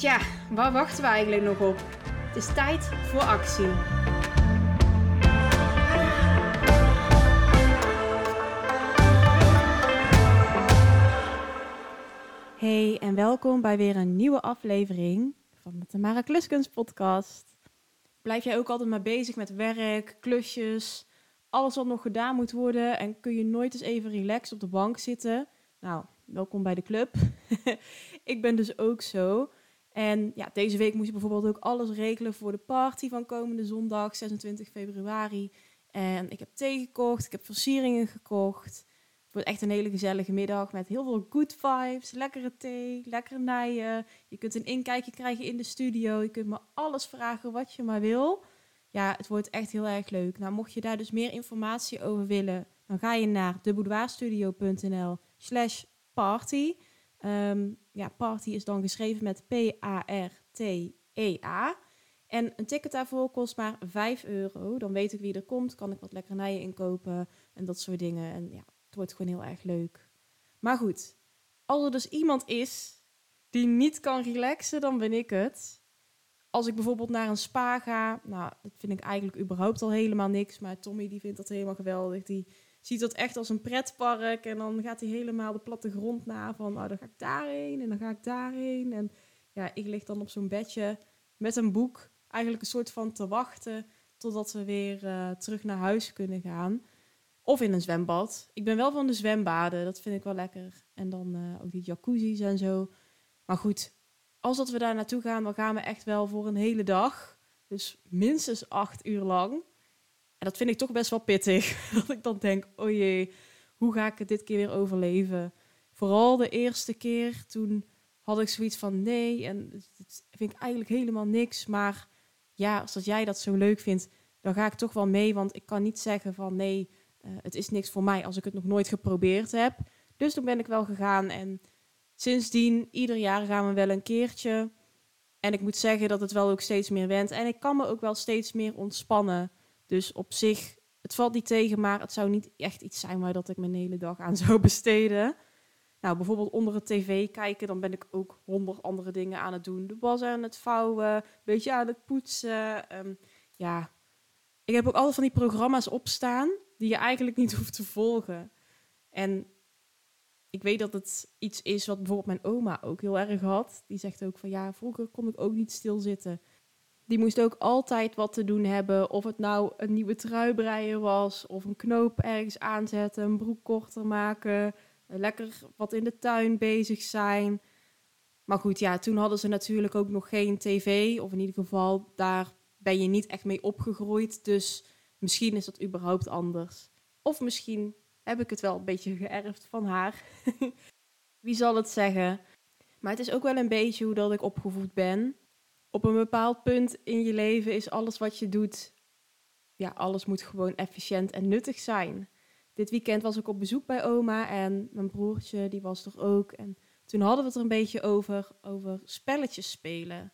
Tja, waar wachten we eigenlijk nog op? Het is tijd voor actie. Hey en welkom bij weer een nieuwe aflevering van de Tamara Kluskunst podcast. Blijf jij ook altijd maar bezig met werk, klusjes, alles wat nog gedaan moet worden en kun je nooit eens even relaxed op de bank zitten? Nou, welkom bij de club. ik ben dus ook zo. En ja, deze week moest ik bijvoorbeeld ook alles regelen voor de party van komende zondag, 26 februari. En ik heb thee gekocht, ik heb versieringen gekocht. Het wordt echt een hele gezellige middag met heel veel good vibes, lekkere thee, lekkere nijen. Je kunt een inkijkje krijgen in de studio. Je kunt me alles vragen wat je maar wil. Ja, het wordt echt heel erg leuk. Nou, mocht je daar dus meer informatie over willen, dan ga je naar deboudoirstudio.nl slash party. Um, ja, party is dan geschreven met P-A-R-T-E-A. En een ticket daarvoor kost maar 5 euro. Dan weet ik wie er komt, kan ik wat lekkernijen inkopen en dat soort dingen. En ja, het wordt gewoon heel erg leuk. Maar goed, als er dus iemand is die niet kan relaxen, dan ben ik het. Als ik bijvoorbeeld naar een spa ga, nou, dat vind ik eigenlijk überhaupt al helemaal niks. Maar Tommy die vindt dat helemaal geweldig. Die ziet dat echt als een pretpark. En dan gaat hij helemaal de plattegrond na van, nou, dan ga ik daarheen en dan ga ik daarheen. En ja, ik lig dan op zo'n bedje met een boek, eigenlijk een soort van te wachten totdat we weer uh, terug naar huis kunnen gaan. Of in een zwembad. Ik ben wel van de zwembaden, dat vind ik wel lekker. En dan uh, ook die jacuzzi's en zo. Maar goed, als dat we daar naartoe gaan, dan gaan we echt wel voor een hele dag. Dus minstens acht uur lang. En dat vind ik toch best wel pittig. Dat ik dan denk, oh jee, hoe ga ik het dit keer weer overleven? Vooral de eerste keer, toen had ik zoiets van nee. En dat vind ik eigenlijk helemaal niks. Maar ja, als dat jij dat zo leuk vindt, dan ga ik toch wel mee. Want ik kan niet zeggen van nee, uh, het is niks voor mij als ik het nog nooit geprobeerd heb. Dus toen ben ik wel gegaan. En sindsdien, ieder jaar gaan we wel een keertje. En ik moet zeggen dat het wel ook steeds meer went. En ik kan me ook wel steeds meer ontspannen. Dus op zich, het valt niet tegen, maar het zou niet echt iets zijn waar dat ik mijn hele dag aan zou besteden. Nou, bijvoorbeeld onder het tv kijken, dan ben ik ook honderd andere dingen aan het doen. De was aan het vouwen, een beetje aan het poetsen. Ehm, ja, ik heb ook altijd van die programma's opstaan die je eigenlijk niet hoeft te volgen. En ik weet dat het iets is wat bijvoorbeeld mijn oma ook heel erg had. Die zegt ook van ja, vroeger kon ik ook niet stilzitten. Die moest ook altijd wat te doen hebben. Of het nou een nieuwe trui breien was, of een knoop ergens aanzetten, een broek korter maken, lekker wat in de tuin bezig zijn. Maar goed, ja, toen hadden ze natuurlijk ook nog geen tv, of in ieder geval daar ben je niet echt mee opgegroeid. Dus misschien is dat überhaupt anders. Of misschien heb ik het wel een beetje geërfd van haar. Wie zal het zeggen? Maar het is ook wel een beetje hoe dat ik opgevoed ben op een bepaald punt in je leven is alles wat je doet, ja, alles moet gewoon efficiënt en nuttig zijn. Dit weekend was ik op bezoek bij oma en mijn broertje, die was er ook. En toen hadden we het er een beetje over, over spelletjes spelen.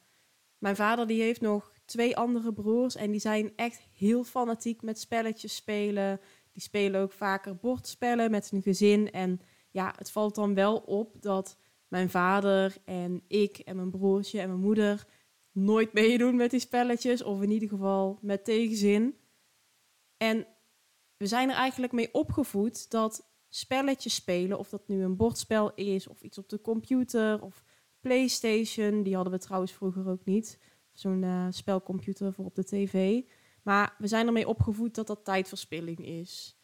Mijn vader die heeft nog twee andere broers en die zijn echt heel fanatiek met spelletjes spelen. Die spelen ook vaker bordspellen met hun gezin. En ja, het valt dan wel op dat mijn vader en ik en mijn broertje en mijn moeder nooit meedoen met die spelletjes, of in ieder geval met tegenzin. En we zijn er eigenlijk mee opgevoed dat spelletjes spelen, of dat nu een bordspel is, of iets op de computer, of PlayStation, die hadden we trouwens vroeger ook niet. Zo'n uh, spelcomputer voor op de tv. Maar we zijn ermee opgevoed dat dat tijdverspilling is.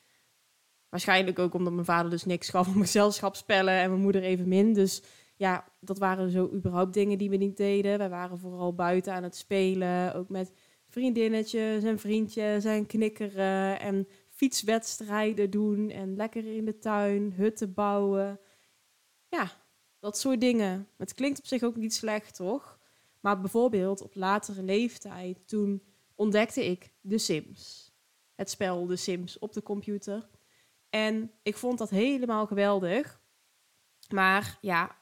Waarschijnlijk ook omdat mijn vader dus niks gaf om gezelschapsspellen en mijn moeder even min. Dus ja, dat waren zo überhaupt dingen die we niet deden. Wij waren vooral buiten aan het spelen, ook met vriendinnetjes en vriendjes en knikkeren en fietswedstrijden doen en lekker in de tuin, hutten bouwen. Ja, dat soort dingen. Het klinkt op zich ook niet slecht, toch? Maar bijvoorbeeld op latere leeftijd, toen ontdekte ik The Sims. Het spel The Sims op de computer. En ik vond dat helemaal geweldig. Maar ja,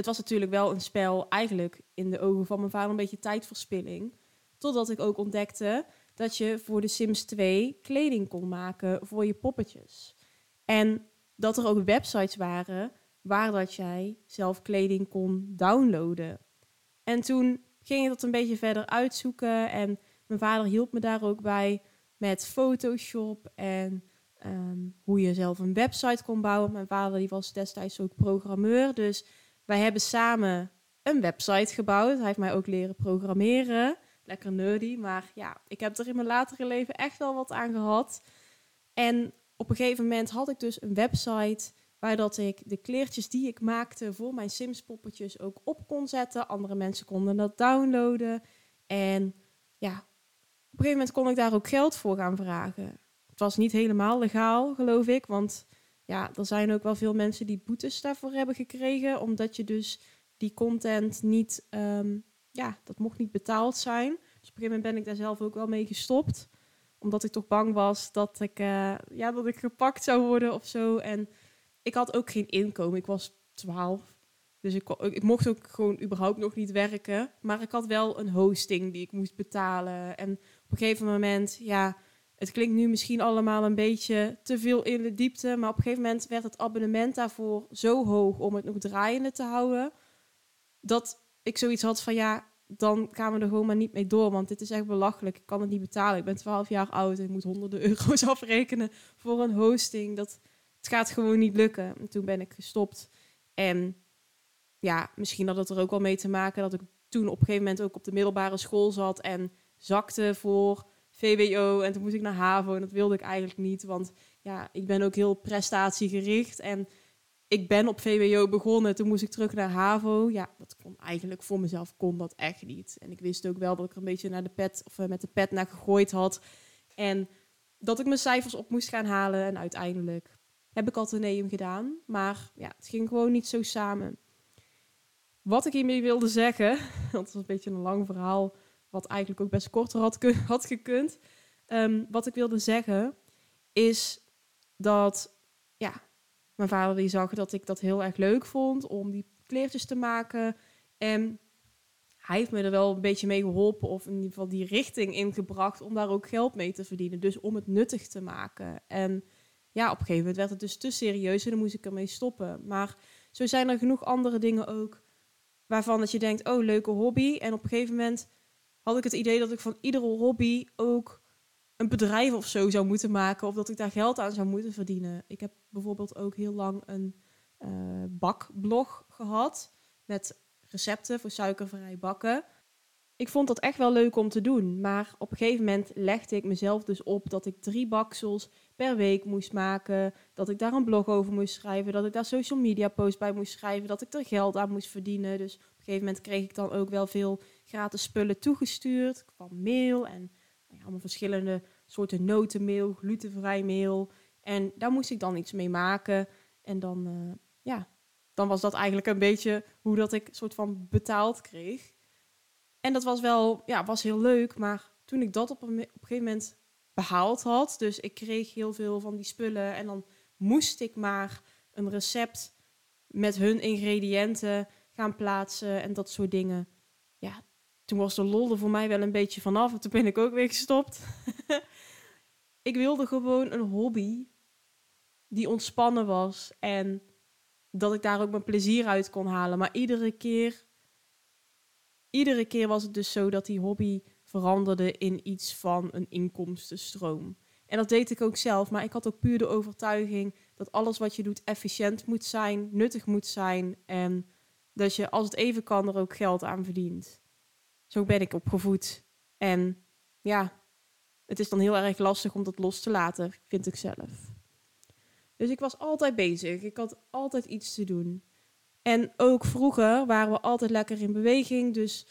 het was natuurlijk wel een spel, eigenlijk in de ogen van mijn vader een beetje tijdverspilling. Totdat ik ook ontdekte dat je voor de Sims 2 kleding kon maken voor je poppetjes. En dat er ook websites waren waar dat jij zelf kleding kon downloaden. En toen ging ik dat een beetje verder uitzoeken en mijn vader hielp me daar ook bij met Photoshop en ehm, hoe je zelf een website kon bouwen. Mijn vader die was destijds ook programmeur, dus wij hebben samen een website gebouwd. Hij heeft mij ook leren programmeren. Lekker nerdy, maar ja, ik heb er in mijn latere leven echt wel wat aan gehad. En op een gegeven moment had ik dus een website waar dat ik de kleertjes die ik maakte voor mijn Sims poppetjes ook op kon zetten. Andere mensen konden dat downloaden. En ja, op een gegeven moment kon ik daar ook geld voor gaan vragen. Het was niet helemaal legaal, geloof ik, want ja, er zijn ook wel veel mensen die boetes daarvoor hebben gekregen, omdat je dus die content niet, ehm, ja, dat mocht niet betaald zijn. Dus op een gegeven moment ben ik daar zelf ook wel mee gestopt, omdat ik toch bang was dat ik, uh, ja, dat ik gepakt zou worden of zo. En ik had ook geen inkomen. Ik was 12. Dus ik, ik mocht ook gewoon überhaupt nog niet werken. Maar ik had wel een hosting die ik moest betalen. En op een gegeven moment, ja, het klinkt nu misschien allemaal een beetje te veel in de diepte. Maar op een gegeven moment werd het abonnement daarvoor zo hoog om het nog draaiende te houden. Dat ik zoiets had van ja, dan gaan we er gewoon maar niet mee door. Want dit is echt belachelijk. Ik kan het niet betalen. Ik ben 12 jaar oud en ik moet honderden euro's afrekenen voor een hosting. Dat, het gaat gewoon niet lukken. En toen ben ik gestopt. En ja, misschien had het er ook wel mee te maken dat ik toen op een gegeven moment ook op de middelbare school zat en zakte voor VWO. En toen moest ik naar HAVO en dat wilde ik eigenlijk niet. Want ja, ik ben ook heel prestatiegericht. En ik ben op VWO begonnen. Toen moest ik terug naar HAVO. Ja, dat kon eigenlijk voor mezelf kon dat echt niet. En ik wist ook wel dat ik er een beetje naar de pet, of eh, met de pet naar gegooid had. En dat ik mijn cijfers op moest gaan halen. En uiteindelijk heb ik Atheneum gedaan. Maar ja, het ging gewoon niet zo samen. Wat ik hiermee wilde zeggen, het was een beetje een lang verhaal, wat eigenlijk ook best korter had, gekund. Um, wat ik wilde zeggen, is dat ja, mijn vader die zag dat ik dat heel erg leuk vond om die kleertjes te maken. En hij heeft me er wel een beetje mee geholpen, of in ieder geval die richting ingebracht om daar ook geld mee te verdienen. Dus om het nuttig te maken. En ja, op een gegeven moment werd het dus te serieus en dan moest ik ermee stoppen. Maar zo zijn er genoeg andere dingen ook waarvan dat je denkt, oh, leuke hobby. En op een gegeven moment had ik het idee dat ik van iedere hobby ook een bedrijf of zo zou moeten maken. Of dat ik daar geld aan zou moeten verdienen. Ik heb bijvoorbeeld ook heel lang een uh, bakblog gehad met recepten voor suikervrij bakken ik vond dat echt wel leuk om te doen. Maar op een gegeven moment legde ik mezelf dus op dat ik drie baksels per week moest maken. Dat ik daar een blog over moest schrijven. Dat ik daar social media posts bij moest schrijven. Dat ik er geld aan moest verdienen. Dus op een gegeven moment kreeg ik dan ook wel veel gratis spullen toegestuurd. Van mail en ja, allemaal verschillende soorten notenmail, glutenvrij mail. En daar moest ik dan iets mee maken. En dan, uh, ja, dan was dat eigenlijk een beetje hoe dat ik soort van betaald kreeg. En dat was wel, ja, was heel leuk. Maar toen ik dat op een, op een gegeven moment behaald had, dus ik kreeg heel veel van die spullen en dan moest ik maar een recept met hun ingrediënten gaan plaatsen en dat soort dingen. Ja, toen was de lol er voor mij wel een beetje vanaf en toen ben ik ook weer gestopt. ik wilde gewoon een hobby die ontspannen was en dat ik daar ook mijn plezier uit kon halen. Maar iedere keer iedere keer was het dus zo dat die hobby veranderde in iets van een inkomstenstroom. En dat deed ik ook zelf, maar ik had ook puur de overtuiging dat alles wat je doet efficiënt moet zijn, nuttig moet zijn en dat je als het even kan er ook geld aan verdient. Zo ben ik opgevoed. En ja, het is dan heel erg lastig om dat los te laten, vind ik zelf. Dus ik was altijd bezig. Ik had altijd iets te doen. En ook vroeger waren we altijd lekker in beweging. Dus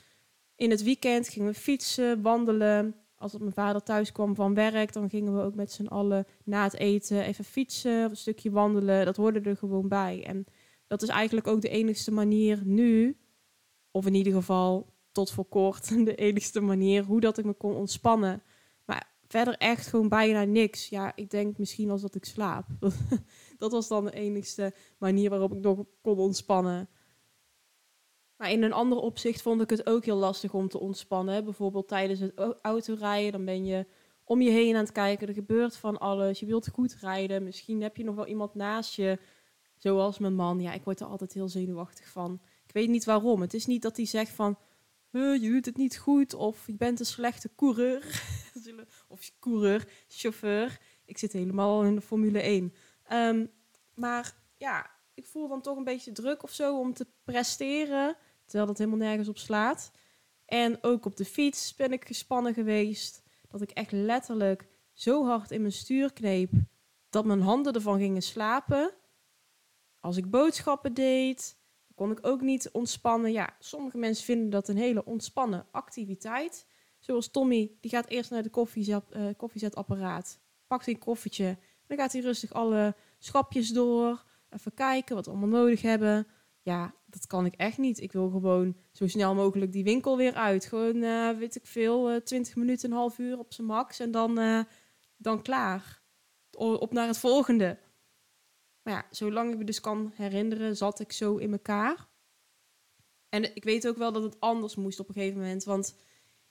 in het weekend gingen we fietsen, wandelen. Als mijn vader thuis kwam van werk, dan gingen we ook met z'n allen na het eten even fietsen, een stukje wandelen. Dat hoorde er gewoon bij. En dat is eigenlijk ook de enigste manier nu, of in ieder geval tot voor kort, de enigste manier hoe dat ik me kon ontspannen. Maar verder echt gewoon bijna niks. Ja, ik denk misschien als dat ik slaap. dat was dan de enigste manier waarop ik nog kon ontspannen. Maar in een ander opzicht vond ik het ook heel lastig om te ontspannen. Bijvoorbeeld tijdens het autorijden, dan ben je om je heen aan het kijken. Er gebeurt van alles. Je wilt goed rijden. Misschien heb je nog wel iemand naast je, zoals mijn man. Ja, ik word er altijd heel zenuwachtig van. Ik weet niet waarom. Het is niet dat hij zegt van, je doet het niet goed of je bent een slechte coureur. of coureur, chauffeur. Ik zit helemaal in de Formule 1. Ehm, maar ja, ik voel dan toch een beetje druk of zo om te presteren. Terwijl dat helemaal nergens op slaat. En ook op de fiets ben ik gespannen geweest. Dat ik echt letterlijk zo hard in mijn stuur kneep dat mijn handen ervan gingen slapen. Als ik boodschappen deed, kon ik ook niet ontspannen. Ja, sommige mensen vinden dat een hele ontspannen activiteit. Zoals Tommy, die gaat eerst naar de koffiezet, uh, koffiezetapparaat, pakt een koffietje. Dan gaat hij rustig alle schapjes door, even kijken wat we allemaal nodig hebben. Ja, dat kan ik echt niet. Ik wil gewoon zo snel mogelijk die winkel weer uit. Gewoon, uh, weet ik veel, uh, eh, 20 minuten, een half uur op zijn max. En dan, dan klaar. Op naar het volgende. Maar ja, zolang ik me dus kan herinneren, zat ik zo in elkaar. En ik weet ook wel dat het anders moest op een gegeven moment. Want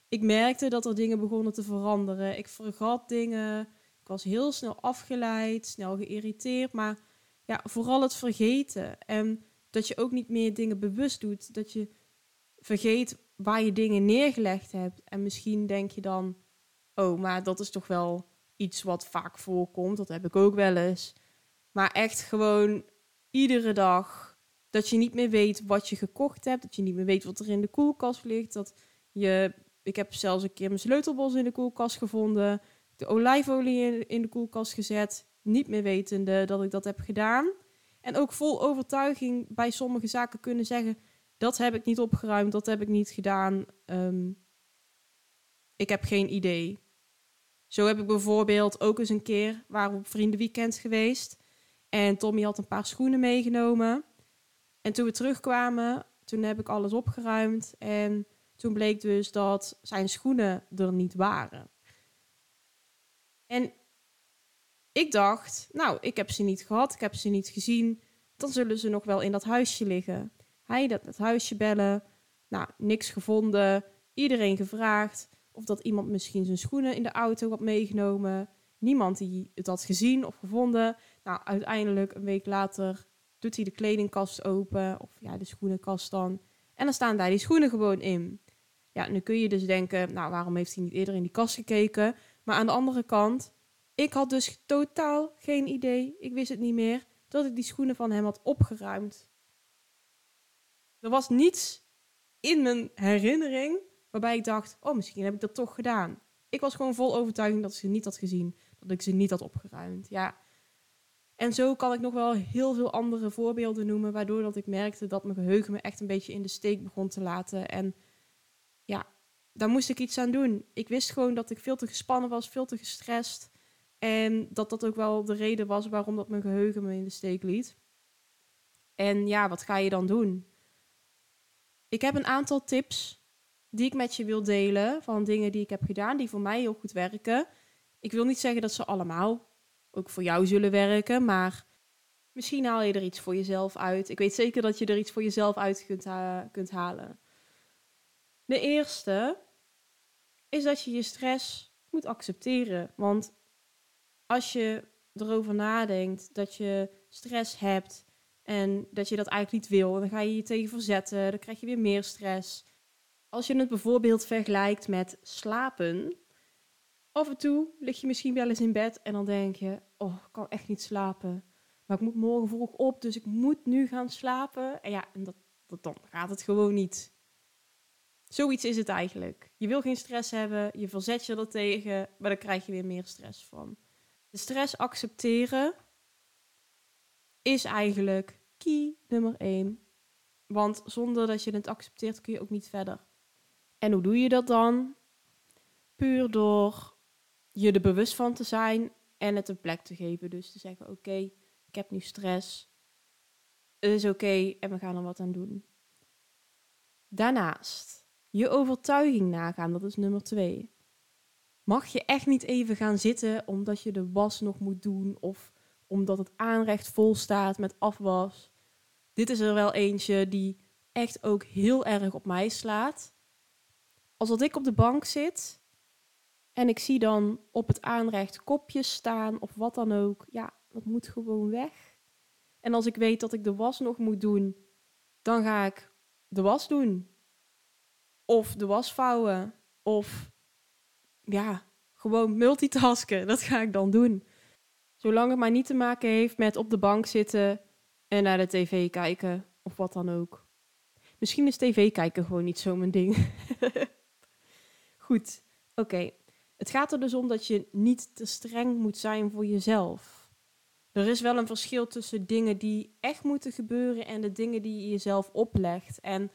ik merkte dat er dingen begonnen te veranderen. Ik vergat dingen. Ik was heel snel afgeleid, snel geïrriteerd. Maar ja, vooral het vergeten. En dat je ook niet meer dingen bewust doet. Dat je vergeet waar je dingen neergelegd hebt. En misschien denk je dan, oh, maar dat is toch wel iets wat vaak voorkomt. Dat heb ik ook wel eens. Maar echt gewoon iedere dag dat je niet meer weet wat je gekocht hebt. Dat je niet meer weet wat er in de koelkast ligt. Dat je, ik heb zelfs een keer mijn sleutelbos in de koelkast gevonden. De olijfolie in de koelkast gezet. Niet meer wetende dat ik dat heb gedaan. En ook vol overtuiging bij sommige zaken kunnen zeggen: dat heb ik niet opgeruimd, dat heb ik niet gedaan. Ehm, ik heb geen idee. Zo heb ik bijvoorbeeld ook eens een keer, waren we op vriendenweekend geweest. En Tommy had een paar schoenen meegenomen. En toen we terugkwamen, toen heb ik alles opgeruimd. En toen bleek dus dat zijn schoenen er niet waren. En ik dacht, nou, ik heb ze niet gehad, ik heb ze niet gezien. Dan zullen ze nog wel in dat huisje liggen. Hij dat het huisje bellen. Nou, niks gevonden. Iedereen gevraagd of dat iemand misschien zijn schoenen in de auto had meegenomen. Niemand die het had gezien of gevonden. Nou, uiteindelijk een week later doet hij de kledingkast open. Of ja, de schoenenkast dan. En dan staan daar die schoenen gewoon in. Ja, nu kun je dus denken, nou, waarom heeft hij niet eerder in die kast gekeken? Maar aan de andere kant, ik had dus totaal geen idee, ik wist het niet meer, dat ik die schoenen van hem had opgeruimd. Er was niets in mijn herinnering waarbij ik dacht, oh, misschien heb ik dat toch gedaan. Ik was gewoon vol overtuiging dat ze niet had gezien, dat ik ze niet had opgeruimd. Ja. En zo kan ik nog wel heel veel andere voorbeelden noemen, waardoor dat ik merkte dat mijn geheugen me echt een beetje in de steek begon te laten. En ja, daar moest ik iets aan doen. Ik wist gewoon dat ik veel te gespannen was, veel te gestrest. En dat dat ook wel de reden was waarom dat mijn geheugen me in de steek liet. En ja, wat ga je dan doen? Ik heb een aantal tips die ik met je wil delen. Van dingen die ik heb gedaan, die voor mij heel goed werken. Ik wil niet zeggen dat ze allemaal ook voor jou zullen werken, maar misschien haal je er iets voor jezelf uit. Ik weet zeker dat je er iets voor jezelf uit kunt, kunt halen. De eerste is dat je je stress moet accepteren. Want als je erover nadenkt dat je stress hebt en dat je dat eigenlijk niet wil, dan ga je je tegen verzetten, dan krijg je weer meer stress. Als je het bijvoorbeeld vergelijkt met slapen, af en toe lig je misschien wel eens in bed en dan denk je, oh, ik kan echt niet slapen. Maar ik moet morgen vroeg op, dus ik moet nu gaan slapen. En ja, en dat, dan gaat het gewoon niet. Zoiets is het eigenlijk. Je wil geen stress hebben, je verzet je er tegen, maar dan krijg je weer meer stress van. De stress accepteren is eigenlijk key nummer 1. Want zonder dat je het accepteert kun je ook niet verder. En hoe doe je dat dan? Puur door je er bewust van te zijn en het een plek te geven. Dus te zeggen: Oké, ik heb nu stress. Het is oké en we gaan er wat aan doen. Daarnaast, je overtuiging nagaan, dat is nummer twee. Mag je echt niet even gaan zitten omdat je de was nog moet doen of omdat het aanrecht vol staat met afwas. Dit is er wel eentje die echt ook heel erg op mij slaat. Als dat ik op de bank zit en ik zie dan op het aanrecht kopjes staan of wat dan ook, ja, dat moet gewoon weg. En als ik weet dat ik de was nog moet doen, dan ga ik de was doen. Of de was vouwen. Of ja, gewoon multitasken. Dat ga ik dan doen. Zolang het maar niet te maken heeft met op de bank zitten en naar de tv kijken of wat dan ook. Misschien is tv kijken gewoon niet zo mijn ding. Goed, oké. Het gaat er dus om dat je niet te streng moet zijn voor jezelf. Er is wel een verschil tussen dingen die echt moeten gebeuren en de dingen die je jezelf oplegt. En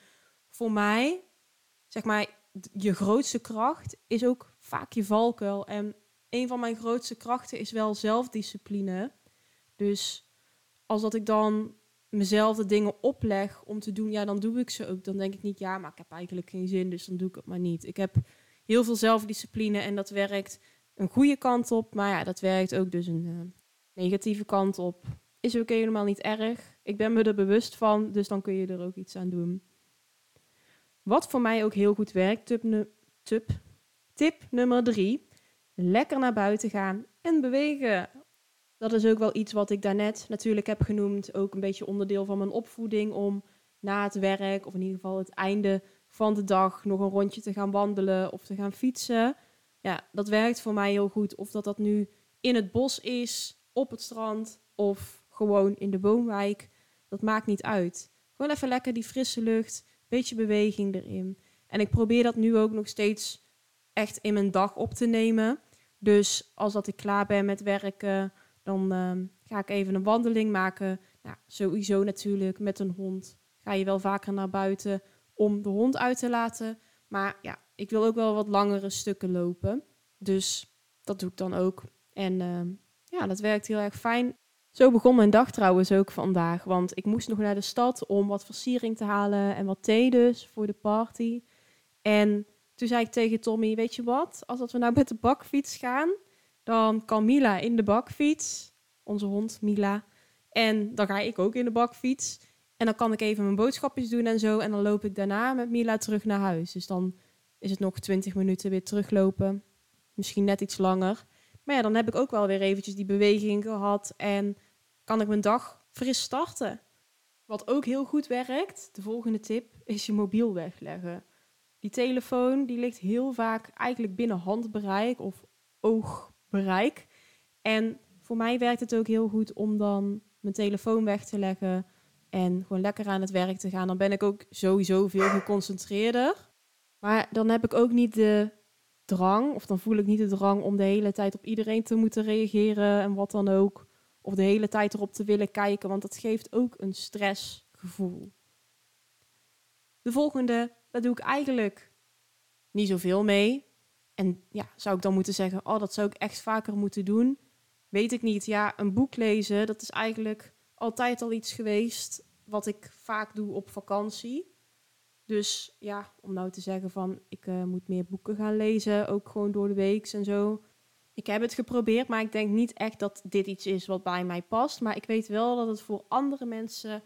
voor mij, zeg maar, je grootste kracht is ook vaak je valkuil. En een van mijn grootste krachten is wel zelfdiscipline. Dus als dat ik dan mezelf de dingen opleg om te doen, ja, dan doe ik ze ook. Dan denk ik niet, ja, maar ik heb eigenlijk geen zin, dus dan doe ik het maar niet. Ik heb heel veel zelfdiscipline en dat werkt een goede kant op, maar ja, dat werkt ook dus een uh, negatieve kant op. Is ook helemaal niet erg. Ik ben me er bewust van, dus dan kun je er ook iets aan doen. Wat voor mij ook heel goed werkt, tip, tip, tip nummer drie, lekker naar buiten gaan en bewegen. Dat is ook wel iets wat ik daarnet natuurlijk heb genoemd. Ook een beetje onderdeel van mijn opvoeding om na het werk, of in ieder geval het einde van de dag, nog een rondje te gaan wandelen of te gaan fietsen. Ja, dat werkt voor mij heel goed. Of dat dat nu in het bos is, op het strand of gewoon in de woonwijk. Dat maakt niet uit. Gewoon even lekker die frisse lucht, beetje beweging erin. En ik probeer dat nu ook nog steeds echt in mijn dag op te nemen. Dus als dat ik klaar ben met werken, dan ehm, ga ik even een wandeling maken. Nou, sowieso natuurlijk met een hond ga je wel vaker naar buiten om de hond uit te laten. Maar ja, ik wil ook wel wat langere stukken lopen. Dus dat doe ik dan ook. En ehm, ja, dat werkt heel erg fijn. Zo begon mijn dag trouwens ook vandaag. Want ik moest nog naar de stad om wat versiering te halen en wat thee dus voor de party. En toen zei ik tegen Tommy, weet je wat? Als we nou met de bakfiets gaan, dan kan Mila in de bakfiets, onze hond Mila. En dan ga ik ook in de bakfiets. En dan kan ik even mijn boodschapjes doen en zo. En dan loop ik daarna met Mila terug naar huis. Dus dan is het nog 20 minuten weer teruglopen. Misschien net iets langer. Maar ja, dan heb ik ook wel weer eventjes die beweging gehad. En kan ik mijn dag fris starten. Wat ook heel goed werkt, de volgende tip, is je mobiel wegleggen. Die telefoon die ligt heel vaak eigenlijk binnen handbereik of oogbereik. En voor mij werkt het ook heel goed om dan mijn telefoon weg te leggen en gewoon lekker aan het werk te gaan. Dan ben ik ook sowieso veel geconcentreerder. Maar dan heb ik ook niet de drang, of dan voel ik niet de drang om de hele tijd op iedereen te moeten reageren en wat dan ook. Of de hele tijd erop te willen kijken, want dat geeft ook een stressgevoel. De volgende, daar doe ik eigenlijk niet zoveel mee. En ja, zou ik dan moeten zeggen, oh, dat zou ik echt vaker moeten doen? Weet ik niet. Ja, een boek lezen, dat is eigenlijk altijd al iets geweest wat ik vaak doe op vakantie. Dus ja, om nou te zeggen van ik uh, moet meer boeken gaan lezen, ook gewoon door de week en zo. Ik heb het geprobeerd, maar ik denk niet echt dat dit iets is wat bij mij past. Maar ik weet wel dat het voor andere mensen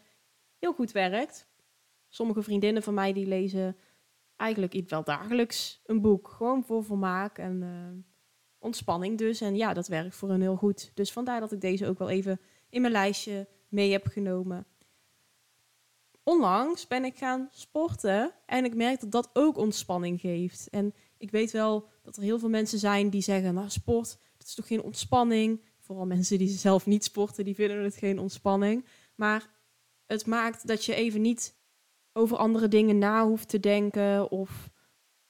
heel goed werkt. Sommige vriendinnen van mij die lezen eigenlijk iets wel dagelijks een boek. Gewoon voor vermaak en uh, ontspanning dus. En ja, dat werkt voor hen heel goed. Dus vandaar dat ik deze ook wel even in mijn lijstje mee heb genomen. Onlangs ben ik gaan sporten en ik merk dat dat ook ontspanning geeft. En ik weet wel dat er heel veel mensen zijn die zeggen, nou sport, dat is toch geen ontspanning. Vooral mensen die zelf niet sporten, die vinden het geen ontspanning. Maar het maakt dat je even niet over andere dingen na hoeft te denken. Of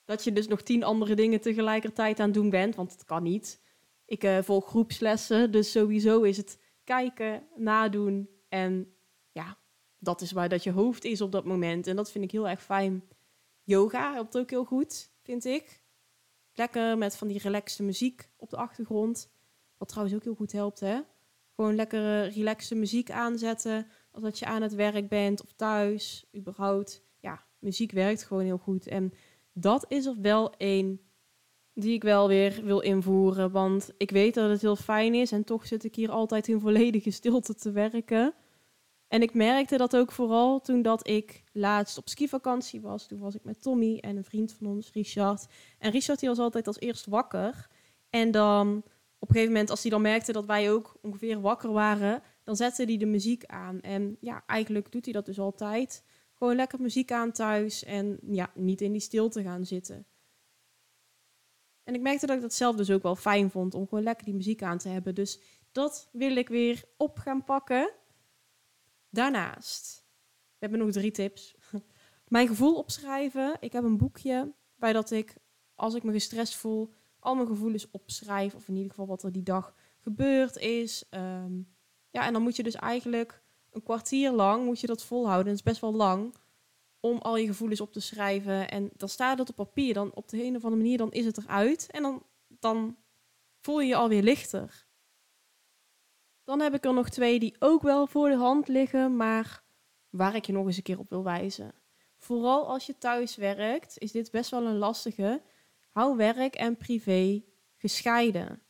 dat je dus nog tien andere dingen tegelijkertijd aan het doen bent. Want het kan niet. Ik uh, volg groepslessen, dus sowieso is het kijken, nadoen. En ja, dat is waar dat je hoofd is op dat moment. En dat vind ik heel erg fijn. Yoga helpt ook heel goed, vind ik. Lekker met van die relaxte muziek op de achtergrond. Wat trouwens ook heel goed helpt, hè? Gewoon lekkere relaxte muziek aanzetten. als dat je aan het werk bent of thuis, überhaupt. Ja, muziek werkt gewoon heel goed. En dat is er wel één die ik wel weer wil invoeren. Want ik weet dat het heel fijn is en toch zit ik hier altijd in volledige stilte te werken. En ik merkte dat ook vooral toen dat ik laatst op skivakantie was. Toen was ik met Tommy en een vriend van ons, Richard. En Richard die was altijd als eerst wakker. En dan op een gegeven moment, als hij dan merkte dat wij ook ongeveer wakker waren, dan zette hij de muziek aan. En ja, eigenlijk doet hij dat dus altijd. Gewoon lekker muziek aan thuis en ja, niet in die stilte gaan zitten. En ik merkte dat ik dat zelf dus ook wel fijn vond om gewoon lekker die muziek aan te hebben. Dus dat wil ik weer op gaan pakken. Daarnaast, we hebben nog drie tips. Mijn gevoel opschrijven. Ik heb een boekje bij dat ik, als ik me gestrest voel, al mijn gevoelens opschrijf. Of in ieder geval wat er die dag gebeurd is. Ehm, ja, en dan moet je dus eigenlijk een kwartier lang moet je dat volhouden. Dat is best wel lang om al je gevoelens op te schrijven. En dan staat het op papier. Dan op de een of andere manier dan is het eruit. En dan, dan voel je je alweer lichter. Dan heb ik er nog twee die ook wel voor de hand liggen, maar waar ik je nog eens een keer op wil wijzen. Vooral als je thuis werkt, is dit best wel een lastige. Hou werk en privé gescheiden.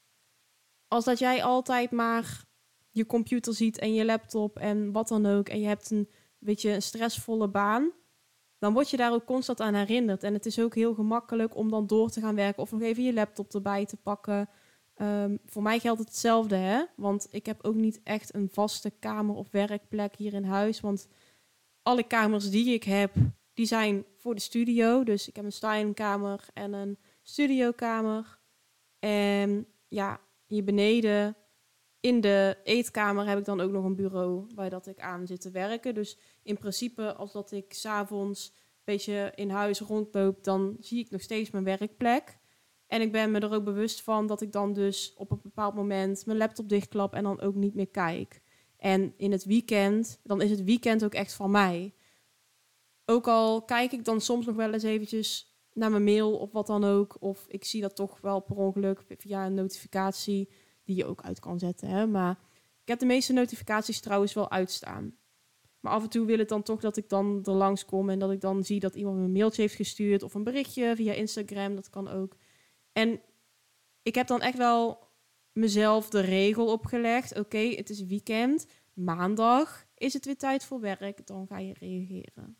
Als dat jij altijd maar je computer ziet en je laptop en wat dan ook, en je hebt een beetje een stressvolle baan, dan word je daar ook constant aan herinnerd. En het is ook heel gemakkelijk om dan door te gaan werken of nog even je laptop erbij te pakken. Ehm, voor mij geldt hetzelfde, hè? Want ik heb ook niet echt een vaste kamer of werkplek hier in huis. Want alle kamers die ik heb, die zijn voor de studio. Dus ik heb een stijnkamer en een studiokamer. En ja, hier beneden in de eetkamer heb ik dan ook nog een bureau waar dat ik aan zit te werken. Dus in principe, als dat ik s'avonds een beetje in huis rondloop, dan zie ik nog steeds mijn werkplek. En ik ben me er ook bewust van dat ik dan dus op een bepaald moment mijn laptop dichtklap en dan ook niet meer kijk. En in het weekend, dan is het weekend ook echt van mij. Ook al kijk ik dan soms nog wel eens eventjes naar mijn mail of wat dan ook. Of ik zie dat toch wel per ongeluk via een notificatie die je ook uit kan zetten. Hè? Maar ik heb de meeste notificaties trouwens wel uitstaan. Maar af en toe wil het dan toch dat ik dan er langs kom en dat ik dan zie dat iemand een mailtje heeft gestuurd of een berichtje via Instagram. Dat kan ook. En ik heb dan echt wel mezelf de regel opgelegd. Oké, het is weekend. Maandag is het weer tijd voor werk. Dan ga je reageren.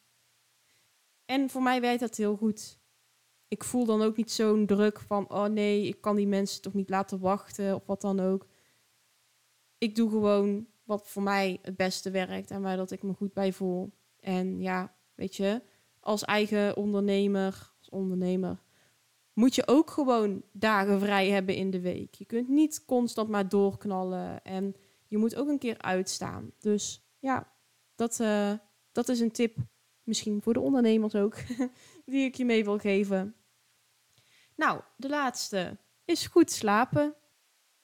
En voor mij werkt dat heel goed. Ik voel dan ook niet zo'n druk van, oh nee, ik kan die mensen toch niet laten wachten of wat dan ook. Ik doe gewoon wat voor mij het beste werkt en waar dat ik me goed bij voel. En ja, weet je, als eigen ondernemer, als ondernemer, moet je ook gewoon dagen vrij hebben in de week. Je kunt niet constant maar doorknallen en je moet ook een keer uitstaan. Dus ja, dat, uh, dat is een tip, misschien voor de ondernemers ook, die ik je mee wil geven. Nou, de laatste is goed slapen.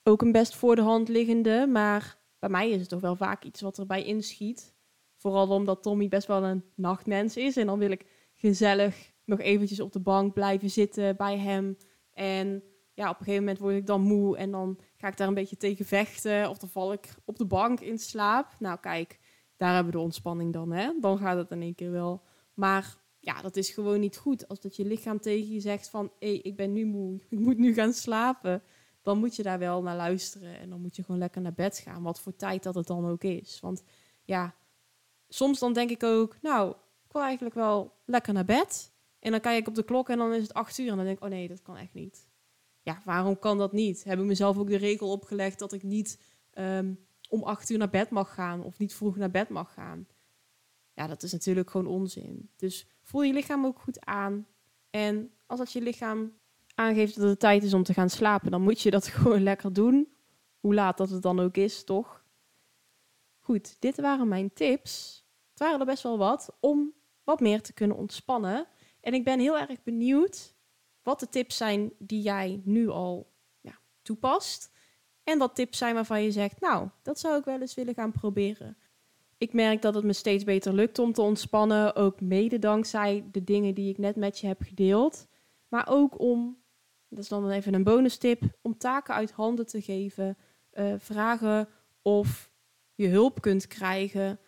Ook een best voor de hand liggende, maar bij mij is het toch wel vaak iets wat erbij inschiet. Vooral omdat Tommy best wel een nachtmens is en dan wil ik gezellig nog eventjes op de bank blijven zitten bij hem. En ja, op een gegeven moment word ik dan moe en dan ga ik daar een beetje tegen vechten. Of dan val ik op de bank in slaap. Nou kijk, daar hebben we de ontspanning dan, hè. Dan gaat het in één keer wel. Maar ja, dat is gewoon niet goed. Als dat je lichaam tegen je zegt van... hé, ik ben nu moe, ik moet nu gaan slapen. Dan moet je daar wel naar luisteren. En dan moet je gewoon lekker naar bed gaan. Wat voor tijd dat het dan ook is. Want ja, soms dan denk ik ook... nou, ik wil eigenlijk wel lekker naar bed. En dan kijk ik op de klok en dan is het acht uur. En dan denk ik, oh nee, dat kan echt niet. Ja, waarom kan dat niet? Heb ik mezelf ook de regel opgelegd dat ik niet um, om acht uur naar bed mag gaan. Of niet vroeg naar bed mag gaan. Ja, dat is natuurlijk gewoon onzin. Dus voel je lichaam ook goed aan. En als dat je lichaam aangeeft dat het tijd is om te gaan slapen, dan moet je dat gewoon lekker doen. Hoe laat dat het dan ook is, toch? Goed, dit waren mijn tips. Het waren er best wel wat om wat meer te kunnen ontspannen. En ik ben heel erg benieuwd wat de tips zijn die jij nu al ja, toepast. En wat tips zijn waarvan je zegt, nou, dat zou ik wel eens willen gaan proberen. Ik merk dat het me steeds beter lukt om te ontspannen, ook mede dankzij de dingen die ik net met je heb gedeeld. Maar ook om, dat is dan even een bonus tip, om taken uit handen te geven, uh, vragen of je hulp kunt krijgen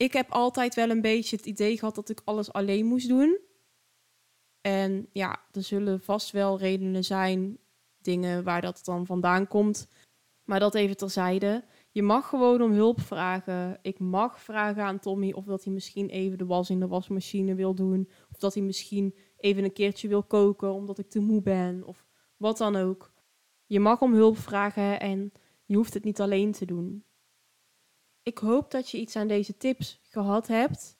ik heb altijd wel een beetje het idee gehad dat ik alles alleen moest doen. En ja, er zullen vast wel redenen zijn, dingen waar dat dan vandaan komt. Maar dat even terzijde. Je mag gewoon om hulp vragen. Ik mag vragen aan Tommy of dat hij misschien even de was in de wasmachine wil doen. Of dat hij misschien even een keertje wil koken omdat ik te moe ben. Of wat dan ook. Je mag om hulp vragen en je hoeft het niet alleen te doen. Ik hoop dat je iets aan deze tips gehad hebt.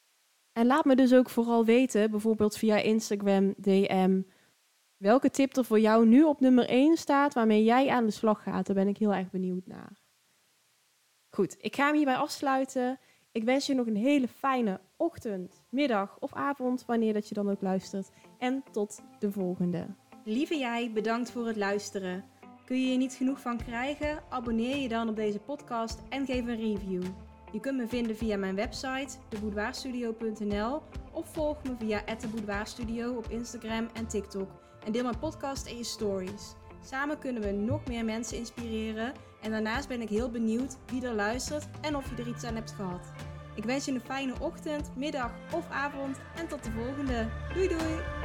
En laat me dus ook vooral weten, bijvoorbeeld via Instagram, DM, welke tip er voor jou nu op nummer 1 staat waarmee jij aan de slag gaat. Daar ben ik heel erg benieuwd naar. Goed, ik ga hem hierbij afsluiten. Ik wens je nog een hele fijne ochtend, middag of avond, wanneer dat je dan ook luistert. En tot de volgende. Lieve jij, bedankt voor het luisteren. Kun je er niet genoeg van krijgen? Abonneer je dan op deze podcast en geef een review. Je kunt me vinden via mijn website, deboudoirstudio.nl of volg me via @deboudoirstudio op Instagram en TikTok en deel mijn podcast in je stories. Samen kunnen we nog meer mensen inspireren en daarnaast ben ik heel benieuwd wie er luistert en of je er iets aan hebt gehad. Ik wens je een fijne ochtend, middag of avond en tot de volgende. Doei doei!